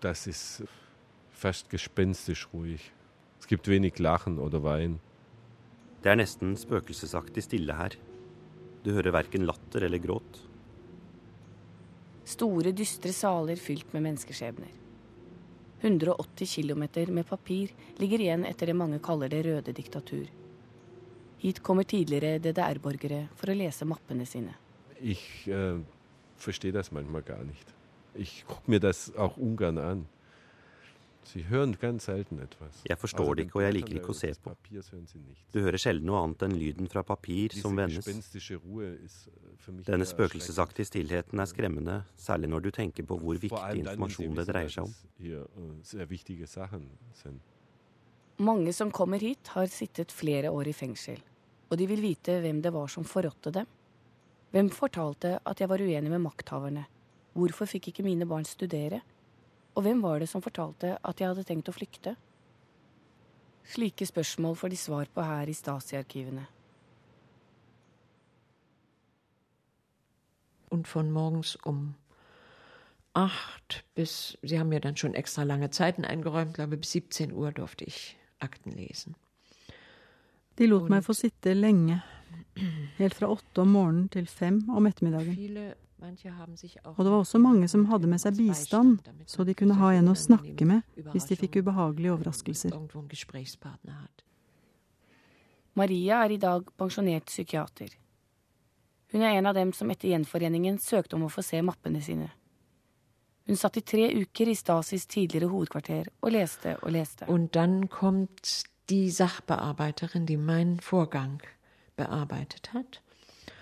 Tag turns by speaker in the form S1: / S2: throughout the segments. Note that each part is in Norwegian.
S1: das ist fast gespenstisch ruhig. Es gibt wenig Lachen oder Wein.
S2: Det er nesten spøkelsesaktig stille her. Du hører verken latter eller gråt.
S3: Store, dystre saler fylt med menneskeskjebner. 180 km med papir ligger igjen etter det mange kaller det røde diktatur. Hit kommer tidligere DDR-borgere for å lese mappene sine.
S1: Ich äh, verstehe das manchmal gar nicht. Ich gucke mir das auch ungern an. Sie hören ganz selten etwas.
S2: Jeg forstår det ikke, og jeg liker ikke å se på. Du hører sjelden noe annet enn lyden fra papir som vendes. Denne spøkelsesaktige stillheten er skremmende, særlig når du tenker på hvor viktig informasjon det dreier seg om.
S3: Mange som kommer hit, har sittet flere år i fengsel. Og de vil vite hvem det var som forrådte dem. Hvem fortalte at jeg var uenig med makthaverne? Hvorfor fikk ikke mine barn studere? Og hvem var det som fortalte at jeg hadde tenkt å flykte? Slike spørsmål får de svar på her i Stasi-arkivene.
S4: Und von morgens um acht bis, Sie haben mir dann schon extra lange Zeiten eingeräumt, glaube bis 17 Uhr durfte ich Akten lesen.
S5: De lot meg få sitte lenge, helt fra åtte om morgenen til fem om ettermiddagen. Og det var også mange som hadde med seg bistand, så de kunne ha en å snakke med hvis de fikk ubehagelige overraskelser.
S3: Maria er i dag pensjonert psykiater. Hun er en av dem som etter gjenforeningen søkte om å få se mappene sine. Hun satt i tre uker i Stasis tidligere hovedkvarter og leste og leste.
S4: Og dann kommt die Sachbearbeiterin, die meinen Vorgang bearbeitet hat.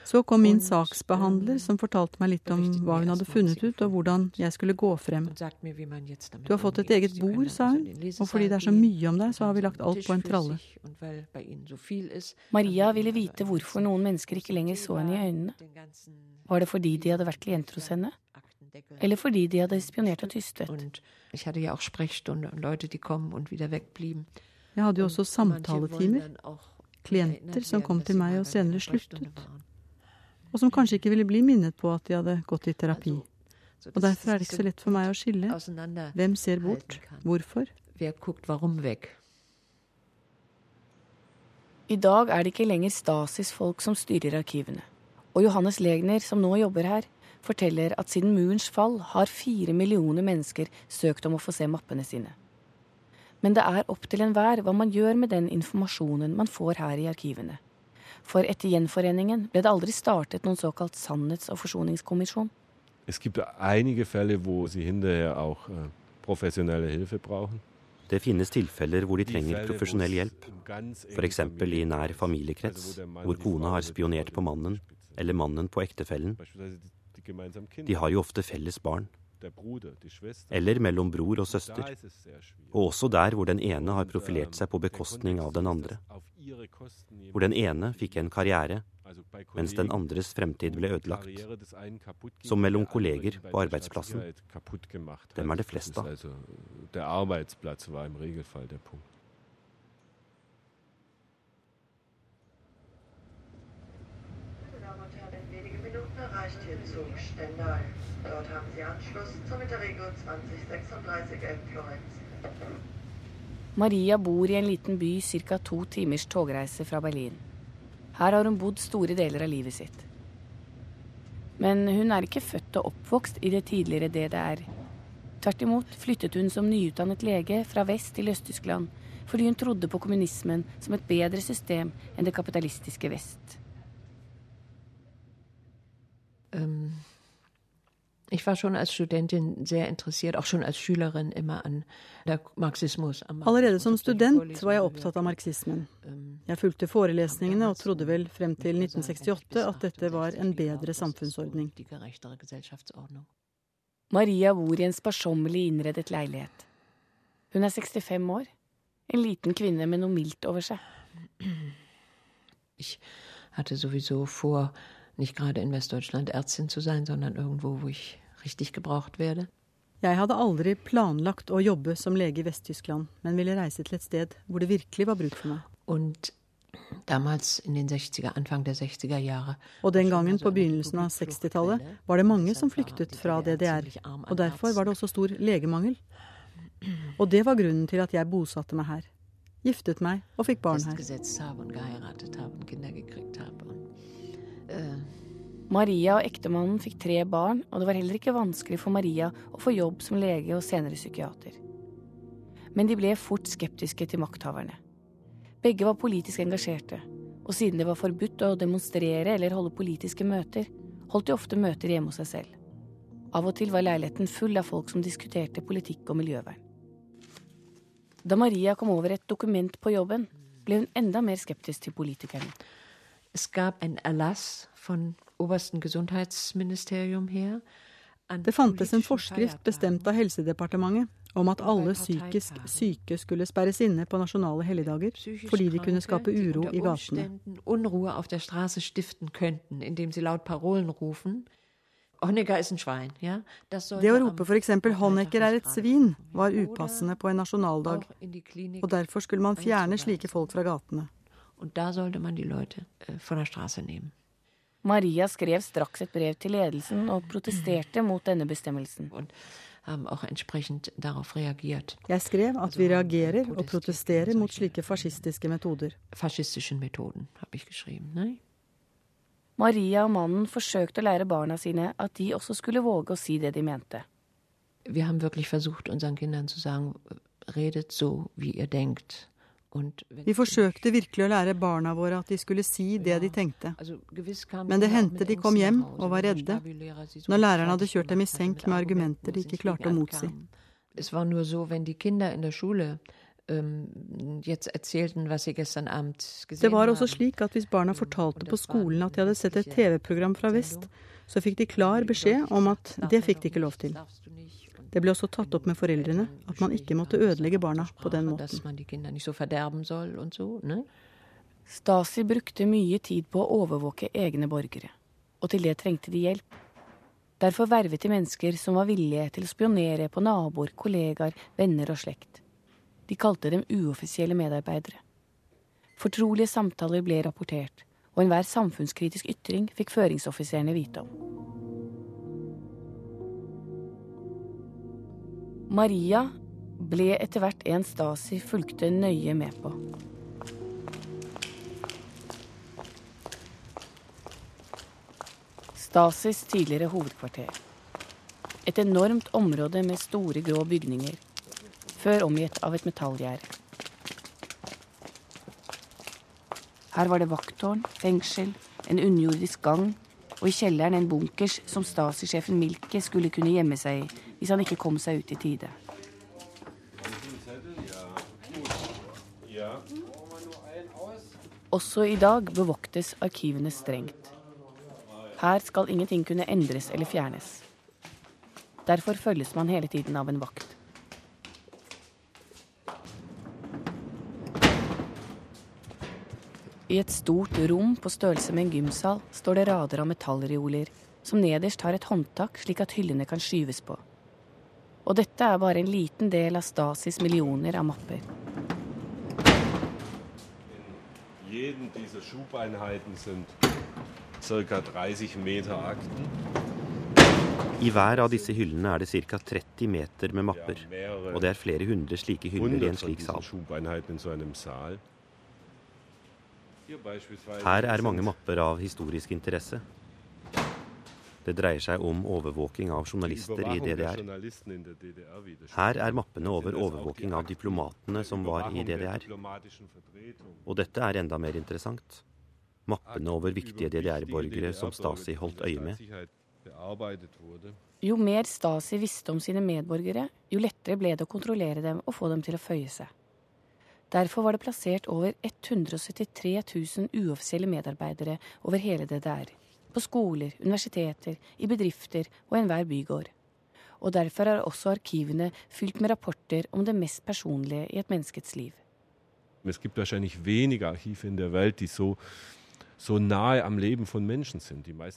S5: Så kom min saksbehandler, som fortalte meg litt om hva hun hadde funnet ut, og hvordan jeg skulle gå frem. Du har fått et eget bord, sa hun, og fordi det er så mye om deg, så har vi lagt alt på en tralle.
S3: Maria ville vite hvorfor noen mennesker ikke lenger så henne i øynene. Var det fordi de hadde vært klienter hos henne? Eller fordi de hadde spionert og tystet?
S5: Jeg hadde jo også samtaletimer. Klienter som kom til meg og senere sluttet og som kanskje ikke ville bli minnet på at de hadde gått i terapi. Og derfor er det ikke så lett for meg å skille. Hvem ser bort? Hvorfor?
S3: I dag er det ikke lenger Stasis folk som styrer arkivene. Og Johannes Legner, som nå jobber her, forteller at siden murens fall har fire millioner mennesker søkt om å få se mappene sine. Men det er opp til enhver hva man gjør med den informasjonen man får her i arkivene. For etter gjenforeningen ble det aldri startet noen såkalt sannhets- og forsoningskommisjon.
S1: Es gibt einige Fälle, wo sie hinterher auch äh, professionelle Hilfe brauchen.
S2: Det finnes tilfeller hvor de trenger profesjonell hjelp, f.eks. i nær familiekrets, hvor kona har spionert på mannen, eller mannen på ektefellen. De har jo ofte felles barn eller mellom bror og søster, og også der hvor den ene har profilert seg på bekostning av den andre, hvor den ene fikk en karriere, mens den andres fremtid ble ødelagt, som mellom kolleger på arbeidsplassen. Dem er det flest av.
S3: erreicht hier Zug Stendal. Dort haben Sie Anschluss zum Interregio 2036 Elbflorenz. Maria bor i en liten by ca. to timers togreise fra Berlin. Her har hun bodd store deler av livet sitt. Men hun er ikke født og oppvokst i det tidligere DDR. Tvert imot flyttet hun som nyutdannet lege fra vest til Øst-Tyskland fordi hun trodde på kommunismen som et bedre system enn det kapitalistiske vest.
S4: Ähm, ich war schon als Studentin sehr interessiert, auch schon als Schülerin immer an der Marxismus.
S5: Allerede som student var jeg opptatt av marxismen. Jeg fulgte forelesningene og trodde vel frem til 1968 at dette var en bedre samfunnsordning.
S3: Maria bor i en sparsommelig innredet leilighet. Hun er 65 år. En liten kvinne med noe mildt over seg.
S4: Jeg hadde sowieso vor nicht gerade in Westdeutschland Ärztin zu sein, sondern irgendwo, wo ich richtig gebraucht werde.
S5: Jeg hadde aldri planlagt å jobbe som lege i Vest-Tyskland, men ville reise til et sted hvor det virkelig var bruk for meg.
S4: Und
S5: Og den gangen, på begynnelsen av 60-tallet, var det mange som flyktet fra DDR. Og derfor var det også stor legemangel. Og det var grunnen til at jeg bosatte meg her. Giftet meg og fikk barn her.
S3: Maria og ektemannen fikk tre barn, og det var heller ikke vanskelig for Maria å få jobb som lege og senere psykiater. Men de ble fort skeptiske til makthaverne. Begge var politisk engasjerte, og siden det var forbudt å demonstrere eller holde politiske møter, holdt de ofte møter hjemme hos seg selv. Av og til var leiligheten full av folk som diskuterte politikk og miljøvern. Da Maria kom over et dokument på jobben, ble hun enda mer skeptisk til politikerne.
S4: Es gab ein Erlass von obersten Gesundheitsministerium her.
S5: Det fantes en forskrift bestemt av Helsedepartementet om at alle psykisk syke skulle sperres inne på nasjonale helligdager fordi de kunne skape uro i gatene. Det å rope f.eks. 'Honecker er et svin' var upassende på en nasjonaldag, og derfor skulle man fjerne slike folk fra gatene.
S4: Und da sollte man die Leute von der Straße nehmen.
S3: Maria skrev straks et brev til ledelsen og protesterte mot denne bestemmelsen.
S5: Jeg skrev at vi reagerer og protesterer mot slike fascistiske metoder.
S3: Maria og mannen forsøkte å lære barna sine at de også skulle våge å si det de mente.
S4: Vi har virkelig forsøkt unseren Kindern zu sagen, redet so, wie ihr denkt.
S5: Vi forsøkte virkelig å lære barna våre at de skulle si det de tenkte. Men det hendte de kom hjem og var redde, når læreren hadde kjørt dem i senk med argumenter de ikke klarte å motsi.
S4: Ähm,
S5: det var også slik at hvis barna fortalte på skolen at de hadde sett et TV-program fra vest, så fikk de klar beskjed om at det fikk de ikke lov til. Det ble også tatt opp med foreldrene at man ikke måtte ødelegge barna på den måten.
S3: Stasi brukte mye tid på å overvåke egne borgere, og til det trengte de hjelp. Derfor vervet de mennesker som var villige til å spionere på naboer, kollegaer, venner og slekt. De kalte dem uoffisielle medarbeidere. Fortrolige samtaler ble rapportert, og enhver samfunnskritisk ytring fikk føringsoffiserene vite om. Maria ble etter hvert en Stasi fulgte nøye med på. Stasis tidligere hovedkvarter. Et enormt område med store, grå bygninger, før omgitt av et metallgjerde. Her var det vakttårn, fengsel, en underjordisk gang og i kjelleren en bunkers som Stasi-sjefen Milke skulle kunne gjemme seg i hvis han ikke kom seg ut i tide. Også i dag bevoktes arkivene strengt. Her skal ingenting kunne endres eller fjernes. Derfor følges man hele tiden av en vakt. I et stort rom på størrelse med en gymsal står det rader av metallreoler, som nederst har et håndtak slik at hyllene kan skyves på. Og dette er bare en liten del av Stasis millioner av mapper.
S2: I hver av disse hyllene er det ca. 30 meter med mapper, og det er flere hundre slike hyller i en slik sal. Her er mange mapper av historisk interesse. Det dreier seg om overvåking av journalister i DDR. Her er mappene over overvåking av diplomatene som var i DDR. Og dette er enda mer interessant. Mappene over viktige DDR-borgere som Stasi holdt øye med.
S3: Jo mer Stasi visste om sine medborgere, jo lettere ble det å kontrollere dem og få dem til å føye seg. Derfor var det plassert over 173 000 uoffisielle medarbeidere over hele DDR på skoler, universiteter, i bedrifter og enhver bygård. Og derfor er også arkivene fylt med rapporter om det mest personlige i et menneskets liv.
S1: Es gibt wahrscheinlich wenige Archive in der Welt, die so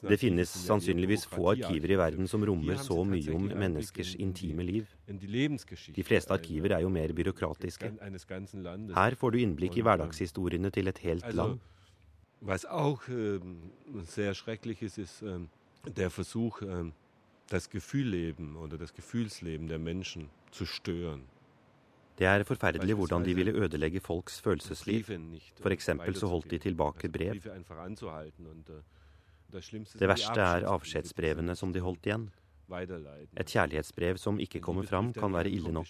S2: Det finnes sannsynligvis få arkiver i verden som rommer så mye om menneskers intime liv. De fleste arkiver er jo mer byråkratiske. Her får du innblikk i hverdagshistoriene til et helt land.
S1: Was auch äh, sehr schrecklich ist, ist äh, der Versuch, äh, das Gefühlleben oder das Gefühlsleben der Menschen zu stören.
S2: Det er forferdelig hvordan de ville ødelegge folks følelsesliv. F.eks. så holdt de tilbake brev. Det verste er avskjedsbrevene som de holdt igjen. Et kjærlighetsbrev som ikke kommer fram, kan være ille nok,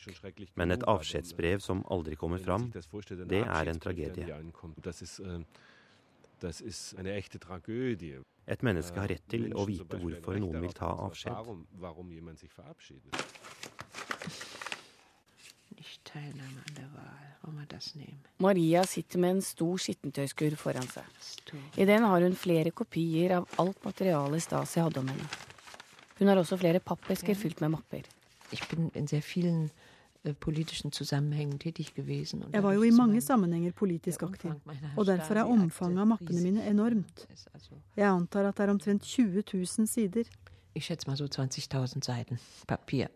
S2: men et avskjedsbrev som aldri kommer fram, det er en tragedie. Et menneske har rett til å vite hvorfor noen vil ta avskjed.
S3: Maria sitter med en stor skittentøyskurv foran seg. I den har hun flere kopier av alt materialet Stasi hadde om henne. Hun har også flere pappesker fylt med mapper.
S4: Ich äh, politischen Zusammenhängen tätig gewesen.
S5: Jeg var jo i mange sammenhenger politisk aktiv, og derfor er omfanget av mappene mine enormt. Jeg antar at det er omtrent 20 000 sider.
S4: Ich schätze mal so 20.000 Seiten Papier.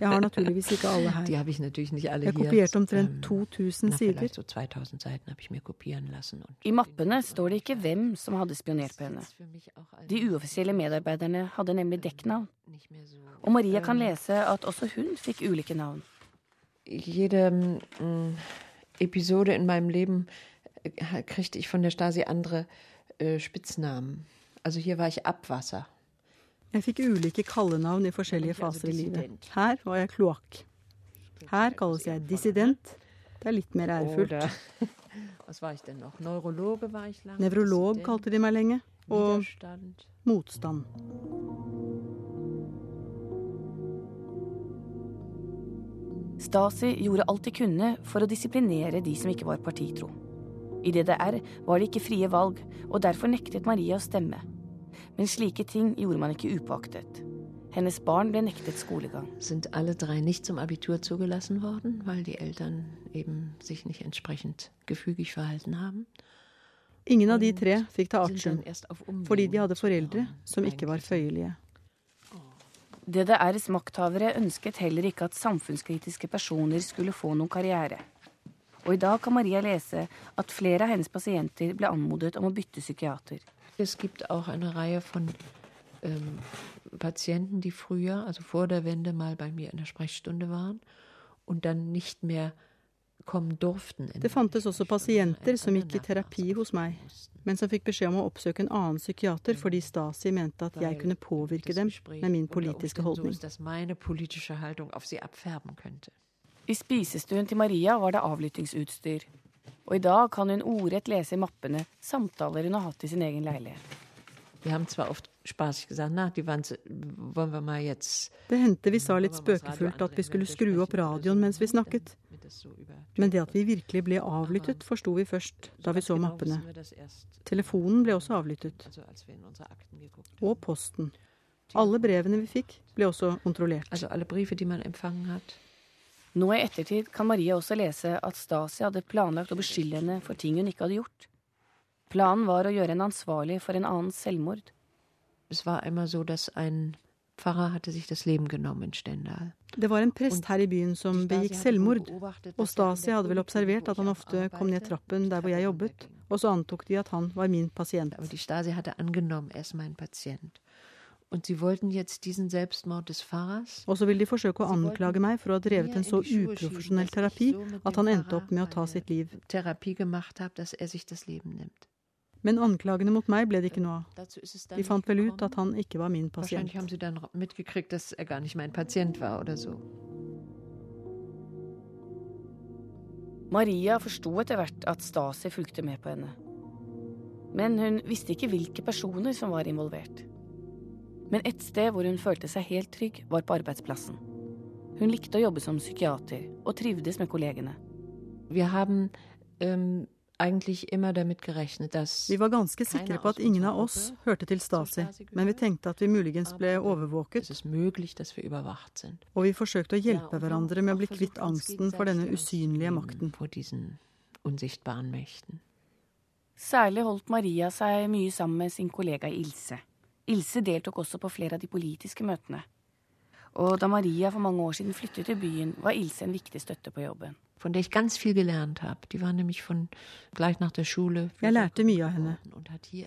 S5: Jeg har naturligvis ikke alle her. Jeg kopierte omtrent 2000 ähm, sider.
S3: I mappene står det ikke hvem som hadde spionert på henne. De uoffisielle medarbeiderne hadde nemlig dekknavn. Og Maria kan ähm, lese at også hun fikk ulike navn.
S4: Jede mm, episode in meinem Leben äh, kriegte ich von der Stasi andere äh, Spitznamen. Also hier war ich Abwasser.
S5: Jeg fikk ulike kallenavn i forskjellige faser i livet. Her var jeg kloakk. Her kalles jeg dissident. Det er litt mer ærefullt. Nevrolog kalte de meg lenge. Og motstand.
S3: Stasi gjorde alt de kunne for å disiplinere de som ikke var partitro. I DDR var det ikke frie valg, og derfor nektet Maria å stemme. Men slike ting gjorde man ikke upåaktet. Hennes barn ble nektet skolegang.
S4: Sind alle drei nicht zum Abitur zugelassen worden, weil die Eltern eben sich nicht entsprechend gefügig verhalten haben?
S5: Ingen av de tre fikk ta artium, fordi de hadde foreldre som ikke var føyelige.
S3: DDRs makthavere ønsket heller ikke at samfunnskritiske personer skulle få noen karriere. Og i dag kan Maria lese at flere av hennes pasienter ble anmodet om å bytte psykiater.
S4: Es gibt auch eine Reihe von ähm, Patienten, die früher, also vor der Wende, mal bei mir in der Sprechstunde waren und dann nicht mehr kommen durften.
S5: Det fantes også pasienter som gikk i terapi hos meg, men som fikk beskjed om å oppsøke en annen psykiater fordi Stasi mente at jeg kunne påvirke dem med min politiske holdning.
S3: I spisestuen til Maria var det avlyttingsutstyr. Og i dag kan hun ordrett lese i mappene samtaler hun har hatt i sin egen leilighet.
S4: Det
S5: hendte vi sa litt spøkefullt at vi skulle skru opp radioen mens vi snakket. Men det at vi virkelig ble avlyttet, forsto vi først da vi så mappene. Telefonen ble også avlyttet. Og posten. Alle brevene vi fikk, ble også kontrollert.
S4: Altså alle brev de man empfangen hat.
S3: Nå i ettertid kan Maria også lese at Stasi hadde planlagt å beskylde henne for ting hun ikke hadde gjort. Planen var å gjøre henne ansvarlig for en annens selvmord.
S4: Det var einmal so, dass ein Pfarrer hatte sich das Leben genommen Stendal.
S5: Det var en prest her i byen som begikk selvmord, og Stasi hadde vel observert at han ofte kom ned trappen der hvor jeg jobbet, og så antok de at han var min pasient.
S4: Og
S5: så vil de forsøke å anklage meg for å ha drevet en så uprofesjonell terapi at han endte opp med å ta sitt liv.
S4: Er
S5: Men anklagene mot meg ble det ikke noe av. De fant vel ut at han ikke var min pasient.
S3: Maria forsto etter hvert at Stasi fulgte med på henne. Men hun visste ikke hvilke personer som var involvert. Men et sted hvor hun følte seg helt trygg, var på arbeidsplassen. Hun likte å jobbe som psykiater og trivdes med kollegene.
S4: Vi haben, um
S5: vi var ganske sikre på at ingen av oss hørte til Stasi, men vi tenkte at vi muligens ble overvåket. Og vi forsøkte å hjelpe hverandre med å bli kvitt angsten for denne usynlige makten.
S3: Særlig holdt Maria seg mye sammen med sin kollega Ilse. Ilse deltok også på flere av de politiske møtene. Og da Maria for mange år siden flyttet til byen, var Ilse en viktig støtte på jobben.
S5: Jeg lærte mye av henne.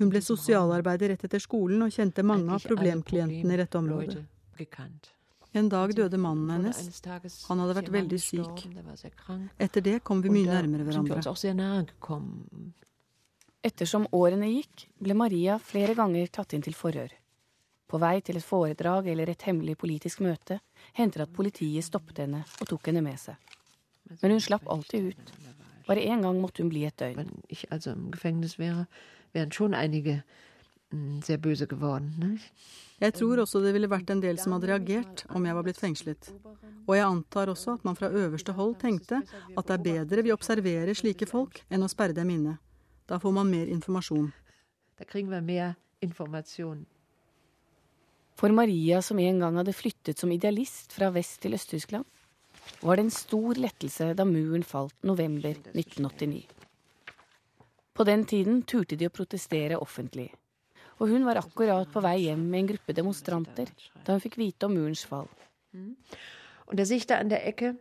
S5: Hun ble sosialarbeider rett etter skolen og kjente mange av problemklientene i dette området. En dag døde mannen hennes. Han hadde vært veldig syk. Etter det kom vi mye nærmere hverandre.
S3: Ettersom årene gikk, ble Maria flere ganger tatt inn til forhør. På vei til et foredrag eller et hemmelig politisk møte hendte det at politiet stoppet henne og tok henne med seg. Men hun slapp alltid ut. Bare én gang måtte hun bli et døgn.
S4: Mm,
S5: jeg tror også det ville vært en del som hadde reagert om jeg var blitt fengslet. Og jeg antar også at man fra øverste hold tenkte at det er bedre vi observerer slike folk enn å sperre dem inne. Da får man mer informasjon.
S4: Da kriegen vi mer informasjon.
S3: For Maria, som en gang hadde flyttet som idealist fra vest til Øst-Tyskland, var det en stor lettelse da muren falt november 1989. På den tiden turte de å protestere offentlig. Og hun var akkurat på vei hjem med en gruppe demonstranter da hun fikk vite om murens fall.
S4: Mm. Og da sehe ich da an der Ecke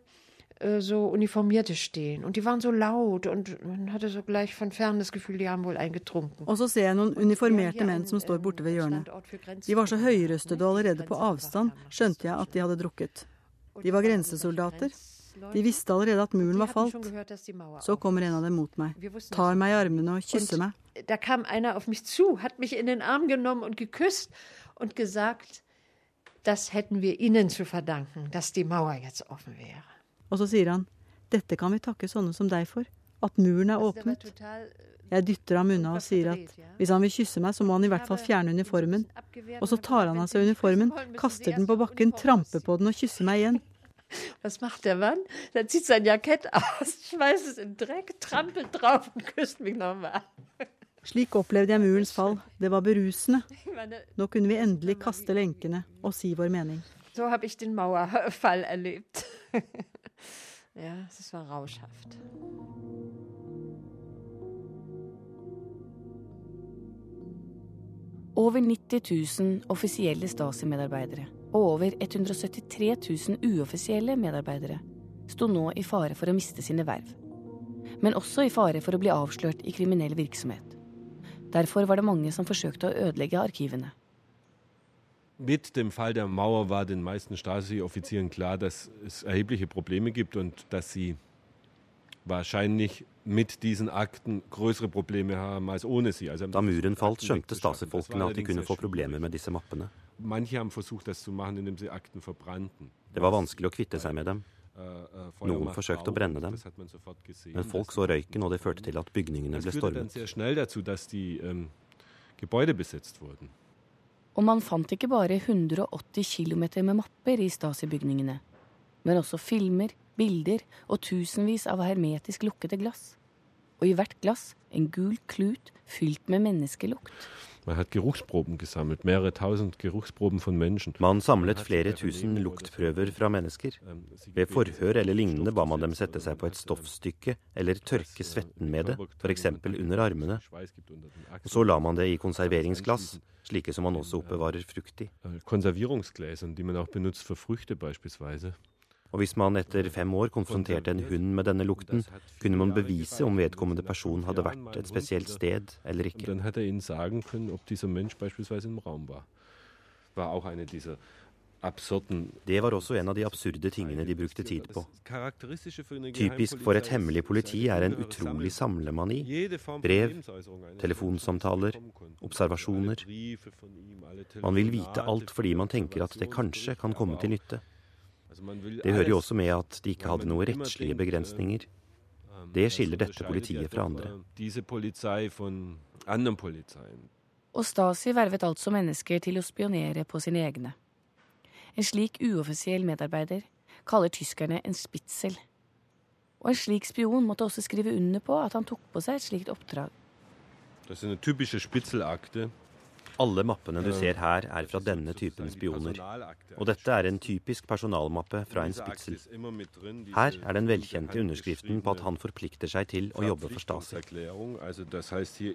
S4: Äh, so Uniformierte stehen. Und die waren so laut und man hatte so gleich von fern das Gefühl, die haben wohl eingetrunken.
S5: Og så ser jeg noen uniformerte menn som står borte ved hjørnet. De var så høyrøstede og allerede på avstand skjønte jeg at de hadde drukket. De var grensesoldater. De visste allerede at muren var falt. Så kommer en av dem mot meg, tar meg i armene og kysser meg.
S4: Da kam einer auf mich zu, hat mich in den Arm genommen und geküsst und gesagt, das hätten wir Ihnen zu verdanken, dass die Mauer jetzt offen wäre.
S5: Og så sier han, dette kan vi takke sånne som deg for, at muren er åpnet. Jeg dytter ham unna og sier at hvis han vil kysse meg, så må han i hvert fall fjerne uniformen. Og så tar han av seg uniformen, kaster den på bakken, tramper på den og kysser meg igjen.
S4: Was macht der Mann? Der zieht sein Jackett aus, schmeißt es in Dreck, trampelt drauf und küsst mich nochmal.
S5: Slik opplevde jeg murens fall. Det var berusende. Nå kunne vi endelig kaste lenkene og si vår mening.
S4: Så har jeg den Mauerfall erlebt. ja, es war rauschhaft.
S3: Over 90 000 offisielle Stasi-medarbeidere og over 173 000 uoffisielle medarbeidere sto nå i fare for å miste sine verv. Men også i fare for å bli avslørt i kriminell virksomhet. Derfor var det mange som forsøkte å ødelegge arkivene.
S1: Mit dem Fall der Mauer war den meisten Stasi-Offizieren klar, dass es erhebliche Probleme gibt und dass sie wahrscheinlich mit diesen Akten größere Probleme haben als ohne sie.
S2: Also da muren falt, skjønte Stasi-folkene at de kunne få problemer med disse mappene.
S1: Manche haben versucht, das zu machen, indem sie Akten verbrannten.
S2: Det var vanskelig å kvitte seg med dem. Äh, äh, Noen forsøkte å brenne dem, men folk så røyken, og det førte til at bygningene ble stormet.
S1: Det førte sehr schnell dazu, dass die ähm, Gebäude besetzt wurden.
S3: Og man fant ikke bare 180 km med mapper i Stasi-bygningene, men også filmer, bilder og tusenvis av hermetisk lukkede glass. Og i hvert glass en gul klut fylt med menneskelukt.
S1: Man hat Geruchsproben gesammelt, mehrere tausend Geruchsproben von Menschen.
S2: Man samlet flere tusen luktprøver fra mennesker. Ved forhør eller lignende ba man dem sette seg på et stoffstykke eller tørke svetten med det, f.eks. under armene. Og så la man det i konserveringsglass, slike som man også oppbevarer frukt i.
S1: Man.
S2: Og hvis man etter fem år konfronterte en hund med denne lukten, kunne man bevise om vedkommende person hadde vært et spesielt sted eller ikke. Det var også en av de absurde tingene de brukte tid på. Typisk for et hemmelig politi er en utrolig samlemani. Brev, telefonsamtaler, observasjoner. Man vil vite alt fordi man tenker at det kanskje kan komme til nytte. Det hører jo også med at de ikke hadde noen rettslige begrensninger. Det skiller dette politiet fra andre.
S3: Og Stasi vervet altså mennesker til å spionere på sine egne. En slik uoffisiell medarbeider kaller tyskerne en spitzel. Og en slik spion måtte også skrive under på at han tok på seg et slikt oppdrag.
S1: Det er en typisk spitzelakte
S2: Alle mappene du ser her, er fra denne typen spioner. Og dette er en typisk personalmappe fra en Spitzel. Her er den velkjente underskriften på at han forplikter seg til å jobbe for Stasi.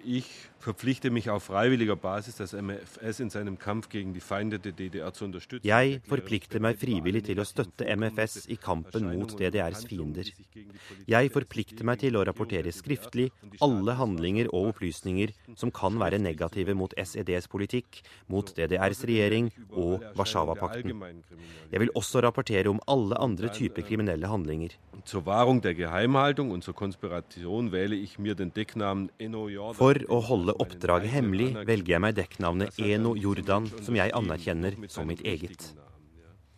S1: Ich verpflichte mich auf freiwilliger Basis, das MFS in seinem Kampf gegen die Feinde der DDR zu unterstützen.
S2: Jeg forplikter meg frivillig til å støtte MFS i kampen mot DDRs fiender. Jeg forplikter meg til å rapportere skriftlig alle handlinger og opplysninger som kan være negative mot SEDs politikk, mot DDRs regjering og Warszawapakten. Jeg vil også rapportere om alle andre typer kriminelle handlinger. For å holde oppdraget hemmelig velger jeg meg dekknavnet Eno Jordan, som jeg anerkjenner som mitt eget.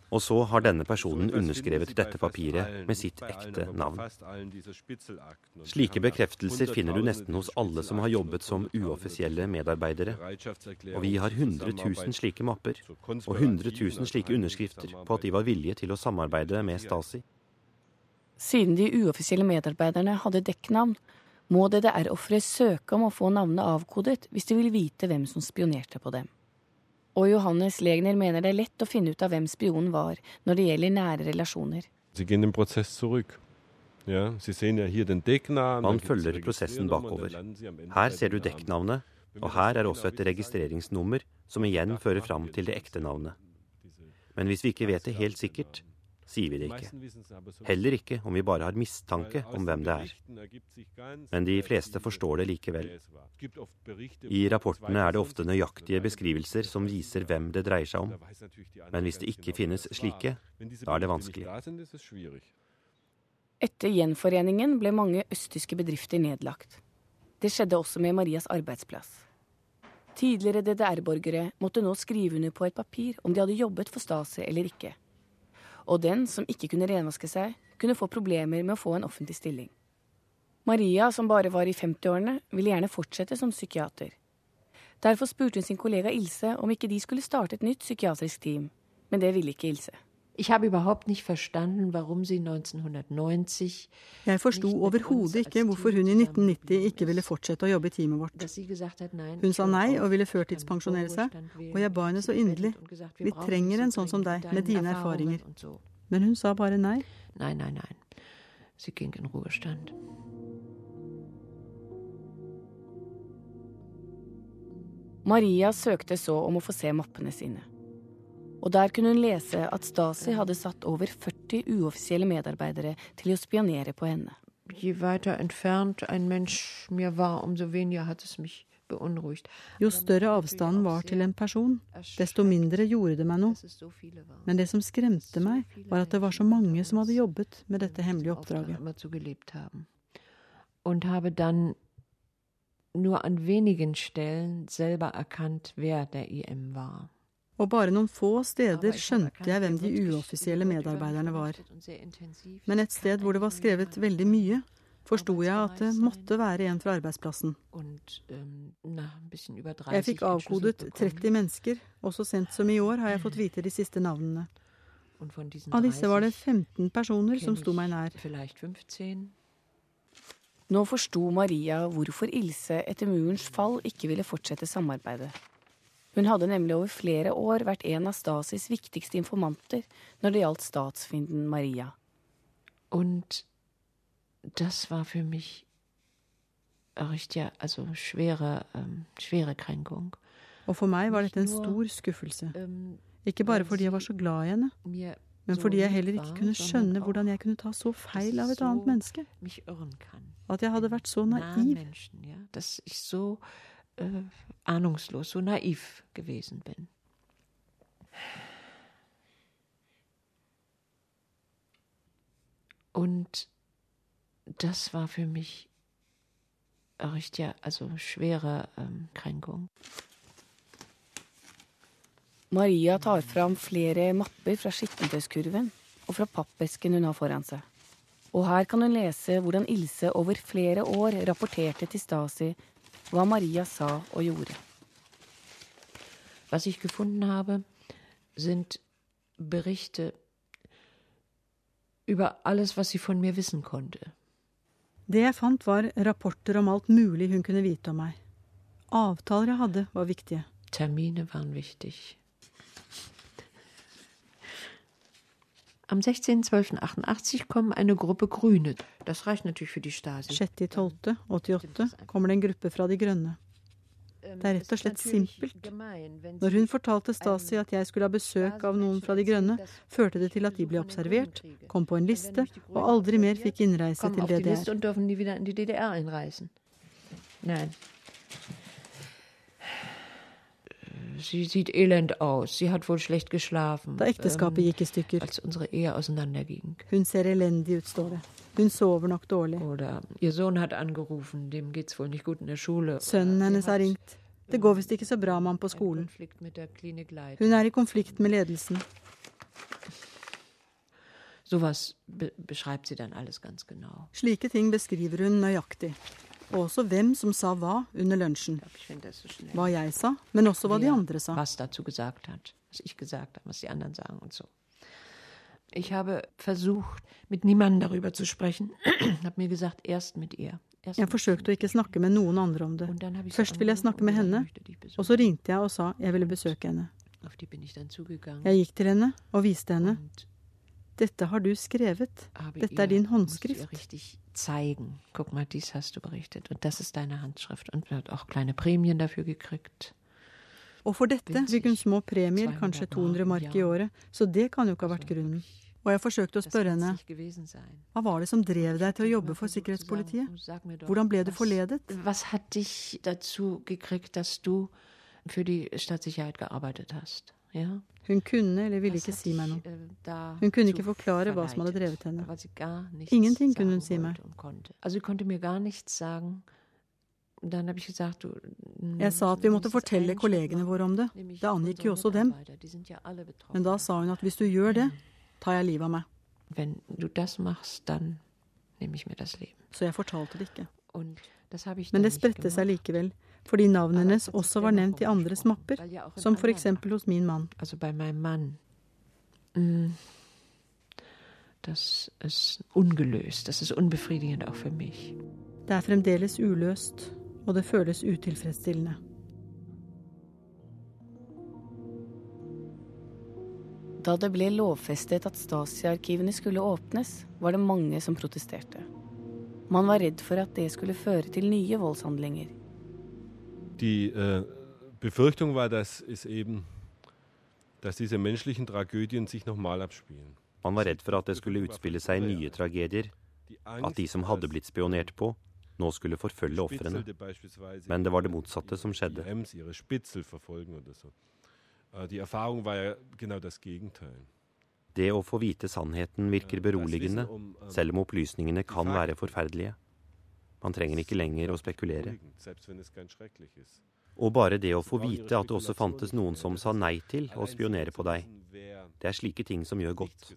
S2: Og så har denne personen underskrevet dette papiret med sitt ekte navn. Slike bekreftelser finner du nesten hos alle som har jobbet som uoffisielle medarbeidere. Og vi har 100 000 slike mapper og 100 000 slike underskrifter på at de var villige til å samarbeide med Stasi.
S3: Siden de uoffisielle medarbeiderne hadde dekknavn, må DDR-ofre søke om å få navnet avkodet hvis de vil vite hvem som spionerte på dem. Og Johannes Legner mener det er lett å finne ut av hvem spionen var når det gjelder nære relasjoner.
S2: Man følger prosessen bakover. Her ser du dekknavnet, og her er også et registreringsnummer som igjen fører fram til det ekte navnet. Men hvis vi ikke vet det helt sikkert, sier vi det ikke. Heller ikke om vi bare har mistanke om hvem det er. Men de fleste forstår det likevel. I rapportene er det ofte nøyaktige beskrivelser som viser hvem det dreier seg om. Men hvis det ikke finnes slike, da er det vanskelig.
S3: Etter gjenforeningen ble mange østtyske bedrifter nedlagt. Det skjedde også med Marias arbeidsplass. Tidligere DDR-borgere måtte nå skrive under på et papir om de hadde jobbet for Stasi eller ikke og den som ikke kunne renvaske seg, kunne få problemer med å få en offentlig stilling. Maria, som bare var i 50-årene, ville gjerne fortsette som psykiater. Derfor spurte hun sin kollega Ilse om ikke de skulle starte et nytt psykiatrisk team, men det ville ikke Ilse.
S4: Ich habe überhaupt nicht verstanden, warum sie 1990
S5: Jeg forsto overhodet ikke hvorfor hun i 1990 ikke ville fortsette å jobbe i teamet vårt. Hun sa nei og ville førtidspensjonere seg, og jeg ba henne så inderlig. Vi trenger en sånn som deg, med dine erfaringer. Men hun sa bare nei.
S4: Nei, nei, nei. Sie ging in Ruhestand.
S3: Maria søkte så om å få se mappene sine og der kunne hun lese at Stasi hadde satt over 40 uoffisielle medarbeidere til å spionere på henne.
S5: Jo større avstanden var til en person, desto mindre gjorde det meg noe. Men det som skremte meg, var at det var så mange som hadde jobbet med dette hemmelige oppdraget.
S4: Und habe dann nur an wenigen Stellen selber erkannt, wer der IM war.
S5: Og bare noen få steder skjønte jeg hvem de uoffisielle medarbeiderne var. Men et sted hvor det var skrevet veldig mye, forsto jeg at det måtte være en fra arbeidsplassen. Jeg fikk avkodet 30 mennesker, og så sent som i år har jeg fått vite de siste navnene. Av disse var det 15 personer som sto meg nær.
S3: Nå forsto Maria hvorfor Ilse etter murens fall ikke ville fortsette samarbeidet. Hun hadde nemlig over flere år vært en av Stasis viktigste informanter når det gjaldt statsfienden Maria.
S4: Und das war für mich richtig, also schwere, um, schwere Kränkung.
S5: Og for meg var dette en stor skuffelse. Ikke bare fordi jeg var så glad i henne, men fordi jeg heller ikke kunne skjønne hvordan jeg kunne ta så feil av et annet menneske. At jeg hadde vært så naiv
S4: äh, ahnungslos, so naiv gewesen bin. Und das war für mich richtig, also schwere ähm, Kränkung.
S3: Maria tar fram flere mapper fra skittentøyskurven og fra pappesken hun har foran seg. Og her kan hun lese hvordan Ilse over flere år rapporterte til Stasi hva Maria sa og gjorde.
S4: Was ich gefunden habe, sind Berichte über alles, was sie von mir wissen konnte.
S5: Det jeg fant, var rapporter om alt mulig hun kunne vite om meg. Avtaler jeg hadde, var viktige.
S4: Termine waren wichtig. Am 16.12.88 kom en gruppe Grüne. Das reicht natürlich für die Stasi.
S5: 6.12.88 kommer det en gruppe fra De grønne. Det er rett og slett simpelt. Når hun fortalte Stasi at jeg skulle ha besøk av noen fra De grønne, førte det til at de ble observert, kom på en liste og aldri mer fikk innreise til DDR.
S4: Sie sieht elend aus. Sie hat wohl schlecht geschlafen.
S5: Da ekteskapet gikk i stykker.
S4: Als unsere Ehe auseinanderging.
S5: Hun ser elendig ut, står det. Hun sover nok dårlig.
S4: Oder ihr Sohn hat angerufen. Dem geht's wohl nicht gut in der Schule.
S5: Sønnen hennes har ringt. Det går visst ikke så bra med ham på skolen. Hun er i konflikt med ledelsen.
S4: Sowas beschreibt sie dann alles ganz genau.
S5: Slike ting beskriver hun nøyaktig. Og også hvem som sa hva under lunsjen. Hva jeg sa, men også hva de andre sa.
S4: Ich habe. Ich versucht, mit niemandem darüber zu sprechen. habe mir gesagt, erst mit ihr.
S5: Jeg forsøkte å ikke snakke med noen andre om det. Først ville jeg snakke med henne, og så ringte jeg og sa jeg ville besøke henne. Jeg gikk til henne og viste henne. Dette har du skrevet. Dette er din håndskrift.
S4: Zeigen. Guck mal, dies hast du berichtet. Und das ist deine Handschrift. Und hat auch kleine Prämien dafür gekriegt.
S5: Og for dette fikk hun små premier, kanskje 200 mark i året, så det kan jo ikke ha vært grunnen. Og jeg forsøkte å spørre henne hva var det som drev deg til å jobbe for sikkerhetspolitiet? Hvordan ble du forledet?
S4: Hva hat dich dazu gekriegt, dass du für die Staatssicherheit gearbeitet hast? Ja?
S5: Hun kunne eller ville ikke si meg noe. Hun kunne ikke forklare hva som hadde drevet henne. Ingenting kunne hun si meg. Jeg sa at vi måtte fortelle kollegene våre om det. Det angikk jo også dem. Men da sa hun at hvis du gjør det, tar jeg livet av meg. Så jeg fortalte det ikke. Men det spredte seg likevel fordi navnet hennes også var nevnt i andres mapper, som f.eks. hos min mann.
S4: Altså bei Mann. Mm. Das ist ungelöst. Das ist unbefriedigend auch für mich.
S5: Det er fremdeles uløst, og det føles utilfredsstillende.
S3: Da det ble lovfestet at Stasi-arkivene skulle åpnes, var det mange som protesterte. Man var redd for at det skulle føre til nye voldshandlinger.
S1: Die äh, Befürchtung war, dass es eben, dass diese menschlichen Tragödien sich nochmal abspielen.
S2: Man var redd for at det skulle utspille seg nye tragedier, at de som hadde blitt spionert på, nå skulle forfølge ofrene. Men det var det motsatte som skjedde.
S1: Äh,
S2: det å få vite sannheten virker beroligende, ähm, selv om opplysningene kan være forferdelige. Man trenger ikke lenger å spekulere. Og bare det å få vite at det også fantes noen som sa nei til å spionere på deg, det er slike ting som gjør godt.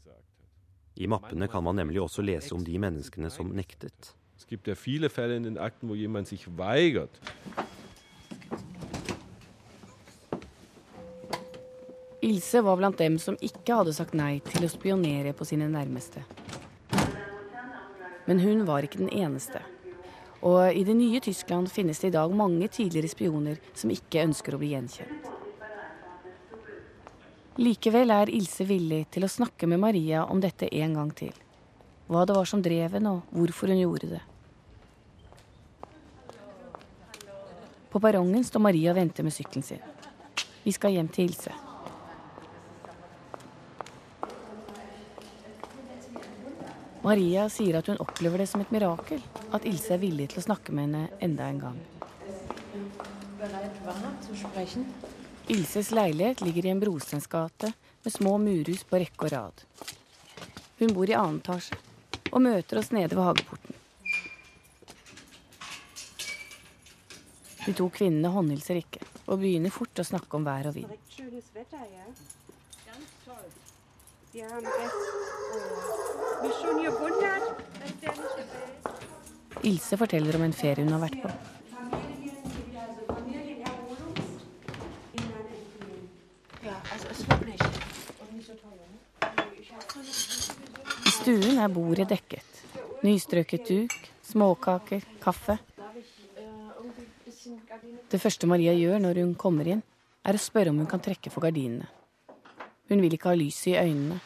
S2: I mappene kan man nemlig også lese om de menneskene som nektet.
S1: Es gibt ja viele Fälle in den Akten, wo jemand sich weigert.
S3: Ilse var blant dem som ikke hadde sagt nei til å spionere på sine nærmeste. Men hun var ikke den eneste. Og i det nye Tyskland finnes det i dag mange tidligere spioner som ikke ønsker å bli gjenkjent. Likevel er Ilse villig til å snakke med Maria om dette en gang til. Hva det var som drev henne, og hvorfor hun gjorde det. På perrongen står Maria og venter med sykkelen sin. Vi skal hjem til Ilse. Maria sier at hun opplever det som et mirakel at Ilse er villig til å snakke med henne enda en gang. Ilses leilighet ligger i en brostensgate med små murhus på rekke og rad. Hun bor i annen etasje og møter oss nede ved hageporten. De to kvinnene håndhilser ikke og begynner fort å snakke om vær og vind. Ilse forteller om en ferie hun har vært på. I stuen er bordet dekket. Nystrøket duk, småkaker, kaffe. Det første Maria gjør når hun kommer inn, er å spørre om hun kan trekke for gardinene. Hun vil ikke ha lyset i øynene.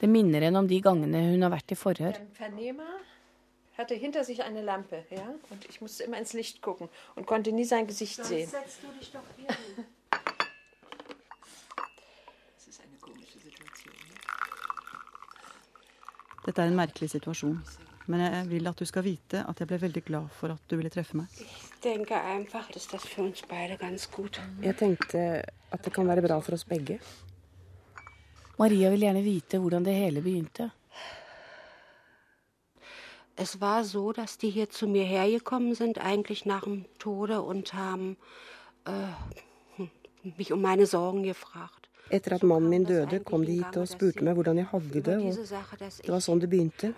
S3: Det minner henne om de gangene hun har vært i forhør.
S4: Hatte hinter sich eine Lampe, ja, und ich musste immer ins Licht gucken und konnte nie sein Gesicht Dann sehen. Setzt du dich doch hier hin.
S5: Das ist eine komische Situation. Dette er en merkelig situasjon, men jeg vil at du skal vite at jeg ble veldig glad for at du ville treffe meg.
S6: Jeg tenkte at det kan være bra for oss begge.
S3: Maria vil gjerne vite hvordan det hele begynte.
S7: Es war so, dass die hier zu mir hergekommen sind, eigentlich nach dem Tode und haben äh, mich um meine Sorgen gefragt.
S6: Etter at mannen min døde, kom de hit og spurte meg hvordan jeg hadde det. og Det var sånn det begynte.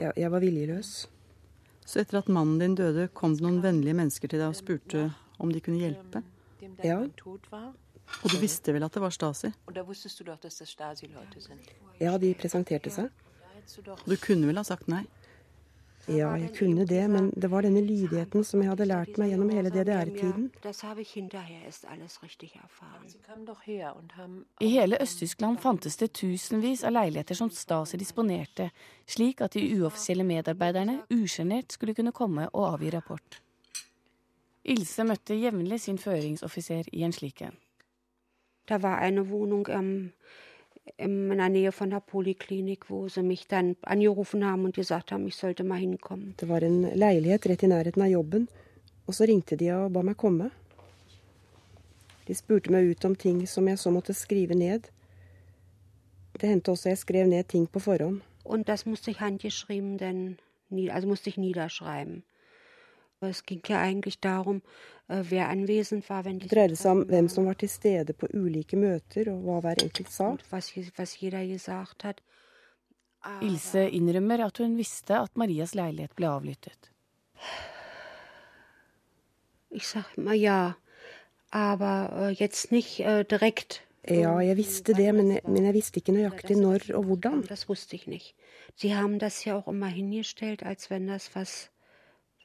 S6: Ja, jeg var viljeløs.
S5: Så etter at mannen din døde, kom det noen vennlige mennesker til deg og spurte om de kunne hjelpe?
S6: Ja.
S5: Og du visste vel at det var Stasi?
S6: Ja, de presenterte seg.
S5: Du kunne vel ha sagt nei?
S6: Ja, jeg kunne det, men det var denne lydigheten som jeg hadde lært meg gjennom hele DDR-tiden.
S3: I hele Øst-Tyskland fantes det tusenvis av leiligheter som Stasi disponerte, slik at de uoffisielle medarbeiderne usjenert skulle kunne komme og avgi rapport. Ilse møtte jevnlig sin føringsoffiser i en slik en.
S7: Det var en wohnung um, in der Nähe von der Poliklinik, wo sie mich dann angerufen haben und gesagt haben, ich sollte mal hinkommen.
S6: Det var en leilighet rett i nærheten av jobben, og så ringte de og ba meg komme. De spurte meg ut om ting som jeg så måtte skrive ned. Det hendte også jeg skrev ned ting på forhånd.
S7: Und das musste ich handgeschrieben, denn, also musste ich niederschreiben. Es ging ja eigentlich darum, äh, wer anwesend war, wenn
S6: Det dreide seg om hvem som var til stede på ulike møter, og hva hver enkelt sa.
S7: Was, was jeder gesagt hat.
S3: Ilse innrømmer at hun visste at Marias leilighet ble avlyttet.
S7: Jeg sa ja, aber äh, jetzt nicht äh, direkt.
S6: Ja, jeg visste det, men jeg, men jeg visste ikke nøyaktig når og hvordan.
S7: Das wusste ich nicht. Sie haben das ja auch immer hingestellt, als wenn das was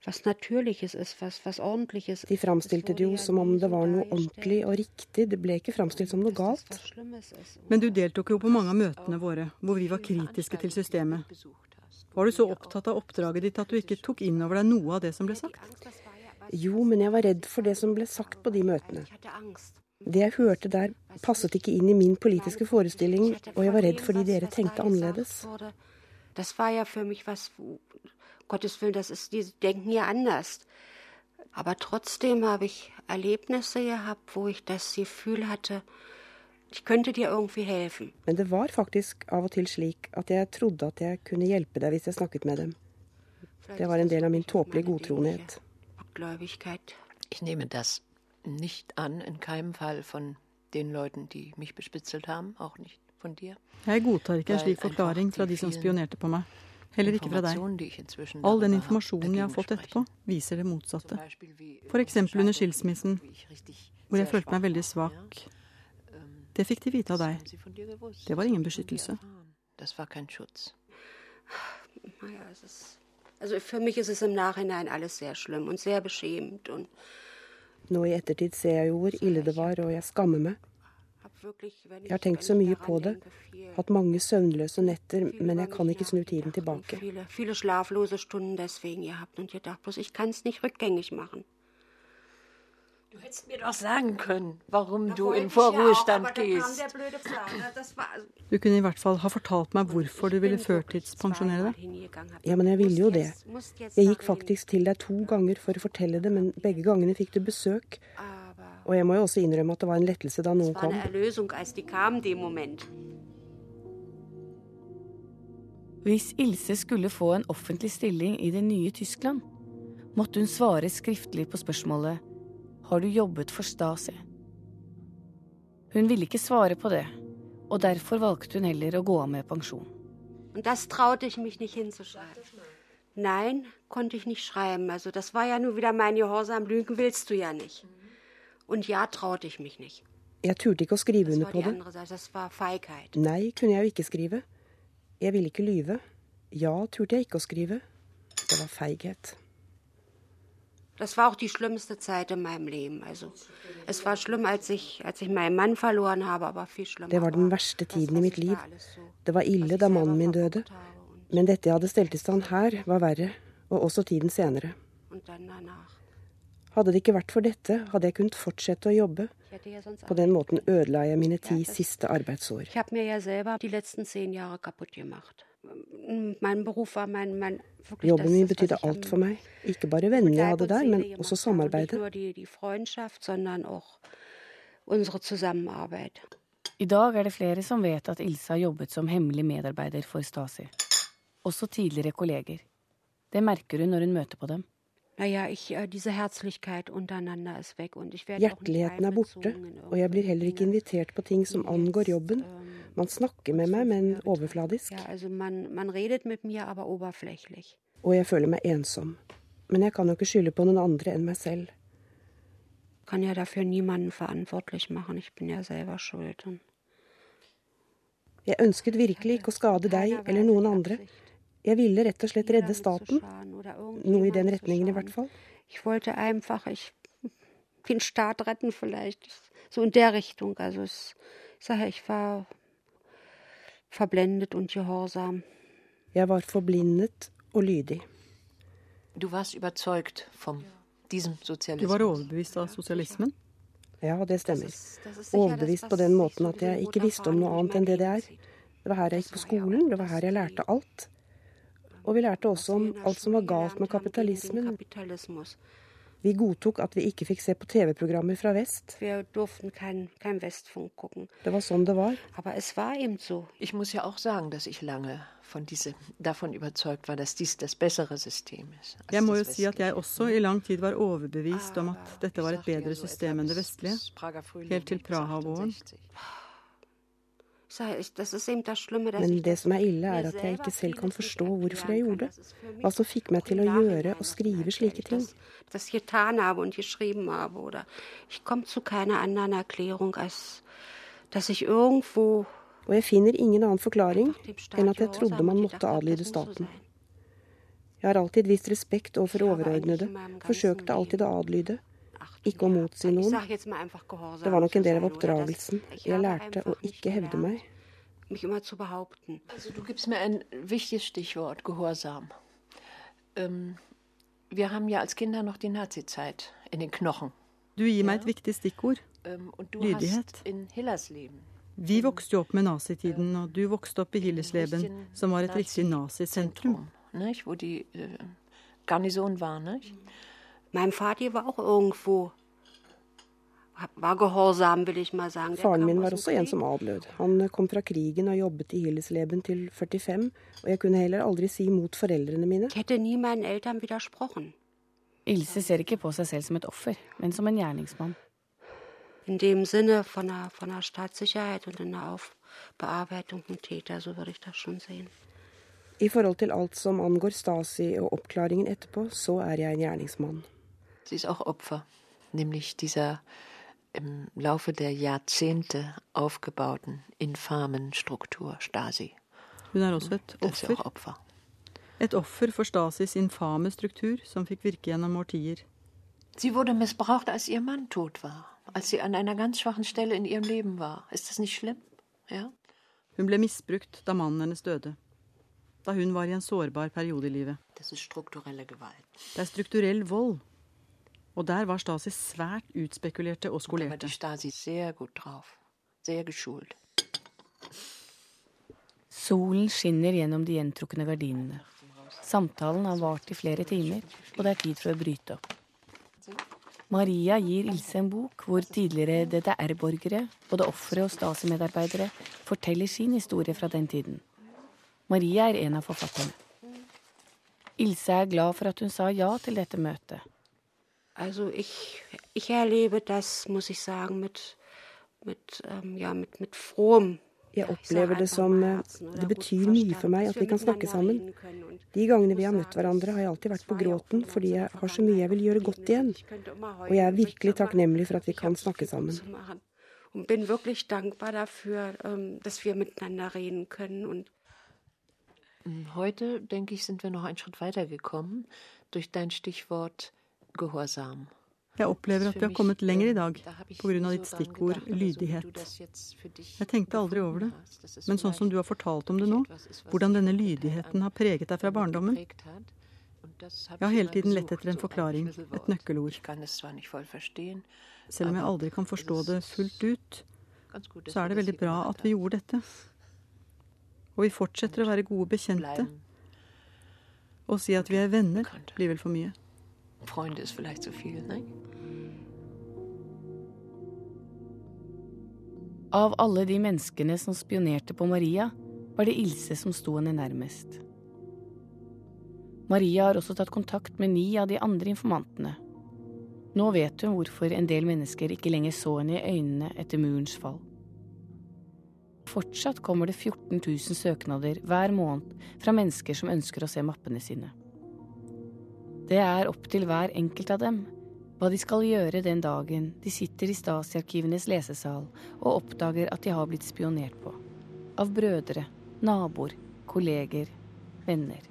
S7: was Natürliches ist, was, was Ordentliches.
S6: De framstilte det jo som om det var noe ordentlig og riktig, det ble ikke framstilt som noe galt.
S5: Men du deltok jo på mange av møtene våre, hvor vi var kritiske til systemet. Var du så opptatt av oppdraget ditt at du ikke tok inn over deg noe av det som ble sagt?
S6: Jo, men jeg var redd for det som ble sagt på de møtene. Det jeg hørte der, passet ikke inn i min politiske forestilling, og jeg var redd fordi dere tenkte annerledes.
S7: Det var for meg Gottes Willen, das ist, die denken ja anders. Aber trotzdem habe ich Erlebnisse gehabt, wo ich das Gefühl hatte, ich könnte dir irgendwie helfen.
S6: Men det var faktisk av og til slik at jeg trodde at jeg kunne hjelpe deg hvis jeg snakket med dem. Det var en del av min tåpelige godtroenhet.
S4: Ich nehme das nicht an, in keinem Fall von den Leuten, die mich bespitzelt haben, auch nicht von dir.
S5: Jeg godtar ikke en slik forklaring fra de som spionerte på meg. Heller ikke fra deg. All den informasjonen jeg har fått etterpå, viser det motsatte. F.eks. under skilsmissen, hvor jeg følte meg veldig svak. Det fikk de vite av deg. Det var ingen beskyttelse.
S6: Nå i ettertid ser jeg jo hvor ille det var, og jeg skammer meg. Jeg har tenkt så mye på det, hatt mange søvnløse netter, men jeg kan ikke snu tiden tilbake.
S4: Du hättest mir doch sagen können, warum du in Vorruhestand gehst.
S5: Du kunne i hvert fall ha fortalt meg hvorfor du ville førtidspensjonere deg.
S6: Ja, men jeg ville jo det. Jeg gikk faktisk til deg to ganger for å fortelle det, men begge gangene fikk du besøk. Og jeg må jo også innrømme at det var en lettelse da noen kom.
S3: Hvis Ilse skulle få en offentlig stilling i det nye Tyskland, måtte hun svare skriftlig på spørsmålet Har du jobbet for Stasi? Hun ville ikke svare på det, og derfor valgte hun heller å gå av med pensjon.
S7: Das traute ich mich nicht hinzuschreiben. Nein, konnte ich nicht schreiben. Also das war ja nur wieder mein Gehorsam. Lügen willst du ja nicht. Und ja traute ich mich nicht.
S6: Jeg turte ikke å skrive under på det. Nei, kunne jeg jo ikke skrive. Jeg ville ikke lyve. Ja turte jeg ikke å skrive. Det var feighet.
S7: Das war auch die schlimmste Zeit in meinem Leben. Also, es war schlimm, als ich, als ich meinen Mann verloren habe, aber viel schlimmer.
S6: Det var den verste tiden i mitt liv. Det var ille da mannen min døde. Men dette jeg hadde stelt i stand her, var verre. Og også tiden senere. Hadde det ikke vært for dette, hadde jeg kunnet fortsette å jobbe. På den måten ødela jeg mine ti siste arbeidsår. Jobben min betydde alt for meg. Ikke bare vennene jeg hadde der, men også samarbeidet.
S3: I dag er det flere som vet at Ilse har jobbet som hemmelig medarbeider for Stasi. Også tidligere kolleger. Det merker hun når hun møter på dem.
S7: Äh,
S6: Hjerteligheten er borte, og jeg blir heller ikke invitert på ting som angår jobben. Ähm, man snakker med meg, men overfladisk. Og jeg føler meg ensom. Men jeg kan jo ikke skylde på noen andre enn meg selv.
S7: Kan jeg derfor niemanden verantwortlich machen. Ich bin ja selber schuld.
S6: Jeg ønsket virkelig ikke å skade deg eller noen andre. Jeg ville rett og slett redde staten. Noe i den retningen, i hvert fall.
S7: Ich wollte einfach ich, den Staat retten, vielleicht. So in der Richtung. Also, ich sage, ich war verblendet und gehorsam.
S6: Jeg var forblindet og lydig.
S4: Du warst überzeugt vom diesem
S5: Sozialismus. Du var overbevist av sosialismen?
S6: Ja, det stemmer. Overbevist på den måten at jeg ikke visste om noe annet enn det det er. Det var her jeg gikk på skolen, det var her jeg lærte alt. Og vi lærte også om alt som var galt med kapitalismen. Vi godtok at vi ikke fikk se på TV-programmer fra vest. Det var sånn det var.
S7: Aber es war eben so.
S4: Ich muss ja auch sagen, dass ich lange von diese, davon überzeugt war, dass dies das bessere System ist.
S5: Jeg må jo si at jeg også i lang tid var overbevist om at dette var et bedre system enn det vestlige, helt til Praha-våren.
S6: Men det som er ille, er at jeg ikke selv kan forstå hvorfor jeg gjorde det. Hva som fikk meg til å gjøre og skrive slike ting. Og jeg finner ingen annen forklaring enn at jeg trodde man måtte adlyde staten. Jeg har alltid vist respekt overfor overordnede, forsøkte alltid å adlyde ikke å motsi noen. Det var nok en del av oppdragelsen. Jeg lærte å ikke hevde meg.
S4: Du gibst mir ein wichtiges Stichwort, Gehorsam. Wir haben ja als Kinder noch die Nazizeit in den Knochen.
S5: Du gir meg et viktig stikkord. Lydighet. Vi vokste jo opp med nazitiden, og du vokste opp i Hillesleben, som var et riktig nazisentrum.
S4: Hvor de Garnison var. Nicht?
S7: Mein Vater war auch irgendwo var gehorsam, vil jeg mal sagen.
S6: Faren min var også en som adlød. Han kom fra krigen og jobbet i Hillesleben til 45, og jeg kunne heller aldri si imot foreldrene mine.
S3: Ilse ser ikke på seg selv som et offer, men som en gjerningsmann.
S7: In dem Sinne von der, von der Staatssicherheit und in der Aufbearbeitung von Täter, so würde ich das schon sehen.
S6: I forhold til alt som angår Stasi og oppklaringen etterpå, så er jeg en gjerningsmann.
S4: Sie ist auch Opfer, nämlich dieser im Laufe der Jahrzehnte aufgebauten infamen Struktur Stasi.
S5: Hun er også et offer.
S4: offer.
S5: Et offer for Stasis infame struktur, som fikk virke gjennom årtier.
S4: Sie wurde missbraucht, als ihr Mann tot war, als sie an einer ganz schwachen Stelle in ihrem Leben war. Ist das nicht schlimm? Ja?
S5: Hun ble misbrukt da mannen hennes døde. Da hun var i en sårbar periode i livet.
S4: Det er strukturelle gewalt.
S5: Det er strukturell vold. Og der var Stasi svært utspekulerte og skolerte.
S3: Solen skinner gjennom de gjentrukne gardinene. Samtalen har vart i flere timer, og det er tid for å bryte opp. Maria gir Ilse en bok hvor tidligere DDR-borgere, både ofre og Stasi-medarbeidere, forteller sin historie fra den tiden. Maria er en av forfatterne. Ilse er glad for at hun sa ja til dette møtet.
S7: Also ich, ich erlebe das, muss ich sagen, mit, mit, ähm, ja, mit, mit frohem
S6: jeg opplever det som Det betyr mye for meg at vi kan snakke sammen. De gangene vi har møtt hverandre, har jeg alltid vært på gråten fordi jeg har så mye jeg vil gjøre godt igjen. Og jeg er virkelig takknemlig for at vi kan snakke sammen.
S7: Und bin wirklich dankbar dafür, ähm, dass wir miteinander reden können. Und
S4: Heute, denke ich, sind wir noch einen Schritt weiter gekommen durch dein Stichwort
S5: Jeg opplever at vi har kommet lenger i dag pga. ditt stikkord lydighet. Jeg tenkte aldri over det, men sånn som du har fortalt om det nå, hvordan denne lydigheten har preget deg fra barndommen. Jeg har hele tiden lett etter en forklaring, et nøkkelord. Selv om jeg aldri kan forstå det fullt ut, så er det veldig bra at vi gjorde dette. Og vi fortsetter å være gode bekjente. Å si at vi er venner, blir vel for mye. Freunde ist vielleicht zu viel, ne?
S3: Av alle de menneskene som spionerte på Maria, var det Ilse som sto henne nærmest. Maria har også tatt kontakt med ni av de andre informantene. Nå vet hun hvorfor en del mennesker ikke lenger så henne i øynene etter murens fall. Fortsatt kommer det 14 000 søknader hver måned fra mennesker som ønsker å se mappene sine. Det er opp til hver enkelt av dem hva de skal gjøre den dagen de sitter i Stasi-arkivenes lesesal og oppdager at de har blitt spionert på. Av brødre, naboer, kolleger, venner.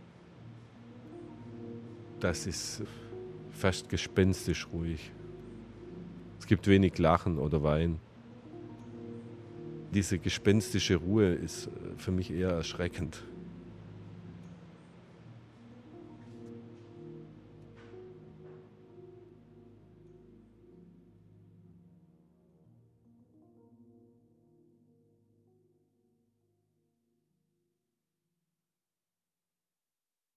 S1: Das ist fast gespenstisch ruhig. Es gibt wenig Lachen oder Wein. Diese gespenstische Ruhe ist für mich eher erschreckend.